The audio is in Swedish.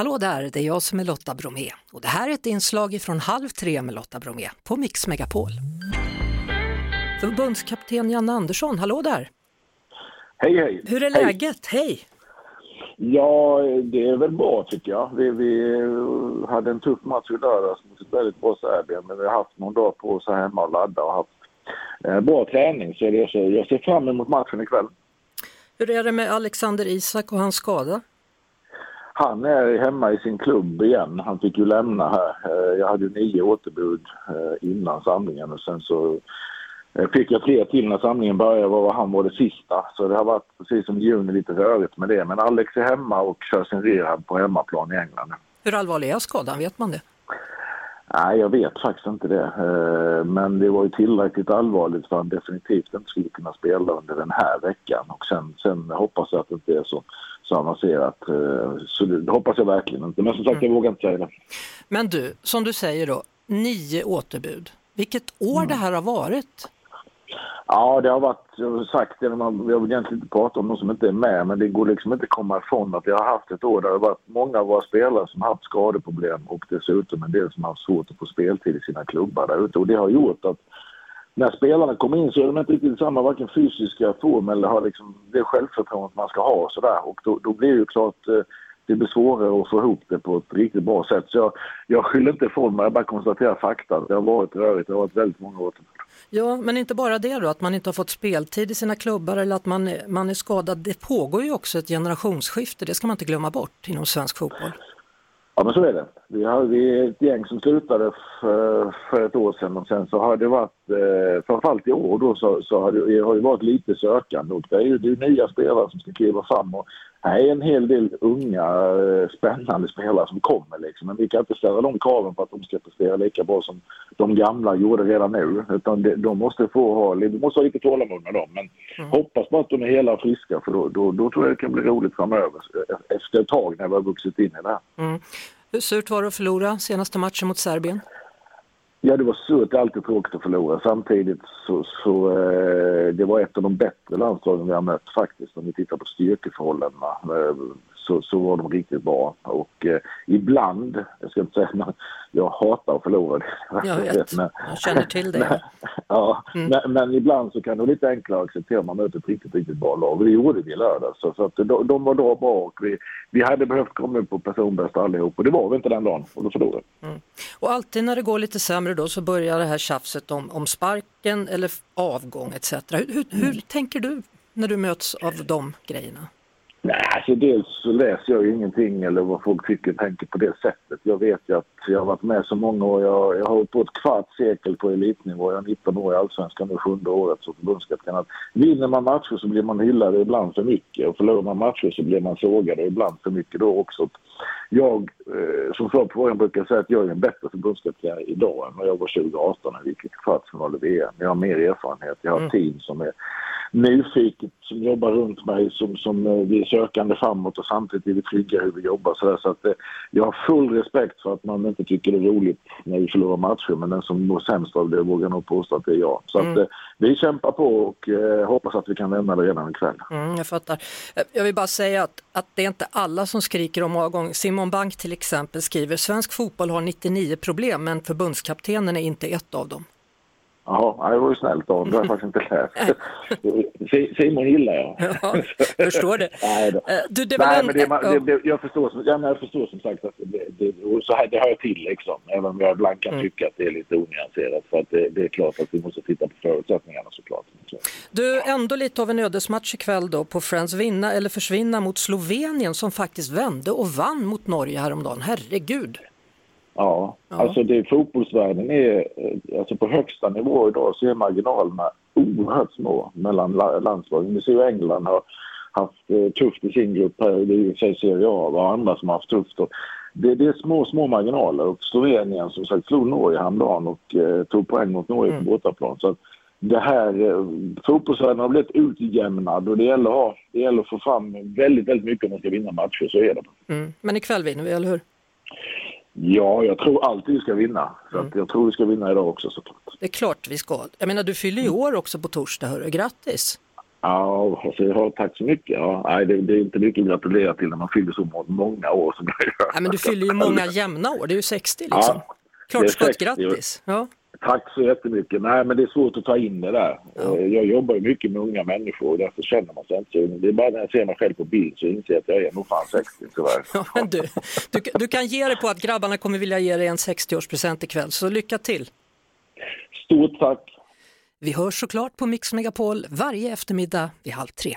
Hallå där, det är jag som är Lotta Bromé och det här är ett inslag från Halv tre med Lotta Bromé på Mix Megapol. Förbundskapten Janne Andersson, hallå där! Hej hej! Hur är läget? Hej! Ja, det är väl bra tycker jag. Vi, vi hade en tuff match i lördags mot ett väldigt bra Serbien men vi har haft någon dag på oss här hemma och ladda och haft eh, bra träning så det, så jag ser fram emot matchen ikväll. Hur är det med Alexander Isak och hans skada? Han är hemma i sin klubb igen. Han fick ju lämna här. Eh, jag hade ju nio återbud eh, innan samlingen och sen så eh, fick jag tre till när samlingen började och han var det sista. Så det har varit precis som i juni lite rörigt med det. Men Alex är hemma och kör sin rehab på hemmaplan i England. Hur allvarlig är skadan, vet man det? Nej, jag vet faktiskt inte det. Eh, Men det var ju tillräckligt allvarligt för att han definitivt inte skulle kunna spela under den här veckan. Och sen, sen hoppas jag att det inte är så, så avancerat. Eh, Så det, hoppas jag verkligen inte. Men som sagt, jag vågar inte säga det. Men du, som du säger då, nio återbud. Vilket år det här har varit. Ja, det har varit, jag har sagt det, när man, jag vill egentligen inte prata om de som inte är med, men det går liksom inte att komma ifrån att vi har haft ett år där det har varit många av våra spelare som har haft skadeproblem och dessutom en del som har haft svårt att få speltid i sina klubbar där ute. Och det har gjort att när spelarna kommer in så är de inte riktigt samma varken fysiska form eller har liksom det självförtroendet man ska ha och sådär. Och då, då blir det ju klart eh, det blir svårare att få ihop det på ett riktigt bra sätt. Så jag, jag skyller inte ifrån mig, jag bara konstaterar fakta. Det har varit rörigt, det har varit väldigt många återbud. Ja, men inte bara det då, att man inte har fått speltid i sina klubbar eller att man, man är skadad. Det pågår ju också ett generationsskifte, det ska man inte glömma bort inom svensk fotboll. Ja, men så är det. Vi har vi är ett gäng som slutade för, för ett år sedan och sen så har det varit, eh, framförallt i år då, så, så har det, det har ju varit lite sökande och det är ju det är nya spelare som ska kliva fram och här är en hel del unga eh, spännande spelare som kommer liksom. Men vi kan inte ställa de kraven på att de ska prestera lika bra som de gamla gjorde redan nu. Utan de, de måste få ha, vi måste ha lite tålamod med dem. Men hoppas på att de är hela och friska för då, då, då tror jag det kan bli roligt framöver. Efter ett tag när vi har vuxit in i det här. Mm. Hur surt var det att förlora senaste matchen mot Serbien? Ja, det var surt. Alltid tråkigt att förlora. Samtidigt så, så eh, det var ett av de bättre landslagen vi har mött faktiskt. Om vi tittar på styrkeförhållandena eh, så, så var de riktigt bra. Och eh, ibland, jag ska inte säga men jag hatar att förlora. Jag vet, Men, jag känner till det. Ja, Mm. men, men ibland så kan det vara lite enklare att acceptera om man möter ett riktigt, riktigt bra lag. Och det gjorde vi i lördags. Så, så att de, de var då bra och vi, vi hade behövt komma upp på personbästa allihop. Och det var vi inte den dagen. Och då förlorade vi. Och alltid när det går lite sämre då så börjar det här tjafset om, om sparken eller avgång etc. Hur, hur, hur tänker du när du möts av de grejerna? Alltså dels så läser jag ju ingenting eller vad folk tycker och tänker på det sättet. Jag vet ju att jag har varit med så många år. Jag, jag har hållit på ett kvarts sekel på elitnivå. Jag är 19 år i Allsvenskan nu, sjunde året som förbundskapten. Vinner man matcher så blir man hyllad ibland för mycket och förlorar man matcher så blir man sågad och ibland för mycket då också. Jag, eh, som svar på frågan, brukar säga att jag är en bättre förbundskapten idag än vad jag var 2018 när vi gick kvartsfinal i VM. Jag har mer erfarenhet, jag har ett team som är nyfiket, som jobbar runt mig, som, som eh, vi är sökande framåt och samtidigt är vi trygga hur vi jobbar. Så, där. så att, eh, jag har full respekt för att man inte tycker det är roligt när vi förlorar matcher, men den som mår sämst av det vågar nog påstå att det är jag. Så att, eh, vi kämpar på och eh, hoppas att vi kan vända det redan ikväll. Mm, jag fattar. Jag vill bara säga att, att det är inte alla som skriker om avgång. Simon Bank till exempel skriver svensk fotboll har 99 problem men förbundskaptenen är inte ett av dem. Jaha, ja, det var ju snällt av. Det har jag faktiskt inte läst. Si- Simon gillar jag. Ja, förstår det. Nej. Eh, Du, det Nej, en- men det, man- det, jag, förstår, jag förstår som sagt att det, det, så här, det hör till liksom. Även om jag ibland Mm. kan tycka att det är lite onyanserat. För att det, är klart att vi måste titta på förutsättningarna såklart. Så. Du, ändå lite av en ödesmatch ikväll då på Friends vinna eller försvinna mot Slovenien som faktiskt vände och vann mot Norge häromdagen. Herregud! Ja, Ja. alltså det, fotbollsvärlden är, eh, alltså på högsta nivå idag så är marginalerna oerhört små mellan la- landslagen. Vi ser ju England har haft eh, tufft i sin grupp här, det är ju sig Serie A och andra som har haft tufft. Det, det är små, små marginaler och Slovenien som sagt slog Norge häromdagen och eh, tog poäng mot Norge på bortaplan. Så det här, eh, fotbollsvärlden har blivit utjämnad och det gäller, att ha, det gäller att få fram väldigt, väldigt mycket om man ska vinna matcher, så är det. Mm. Men ikväll vinner vi, eller hur? Ja, jag tror alltid vi ska vinna. Så Mm. jag tror vi ska vinna idag också såklart. Det är klart vi ska. Jag menar, du fyller ju år också på torsdag, hörru. Grattis! Ja, alltså, ja, tack så mycket. Ja, nej, det, det är inte mycket att gratulera till när man fyller så många år som jag gör. Nej, men du fyller ju många jämna år, det är ju 60 liksom. Ja, Klart skott, grattis! Ja. Tack så jättemycket. Nej, men det är svårt att ta in det där. Ja. Eh, jag jobbar ju mycket med unga människor och därför känner man sig inte så Det är bara när jag ser mig själv på bild så inser jag att jag är nog fan 60 tyvärr. Ja, men du, du, du kan ge dig på att grabbarna kommer vilja ge dig en 60-årspresent ikväll, så lycka till! Stort tack! Vi hörs såklart på Mix Megapol varje eftermiddag vid halv tre.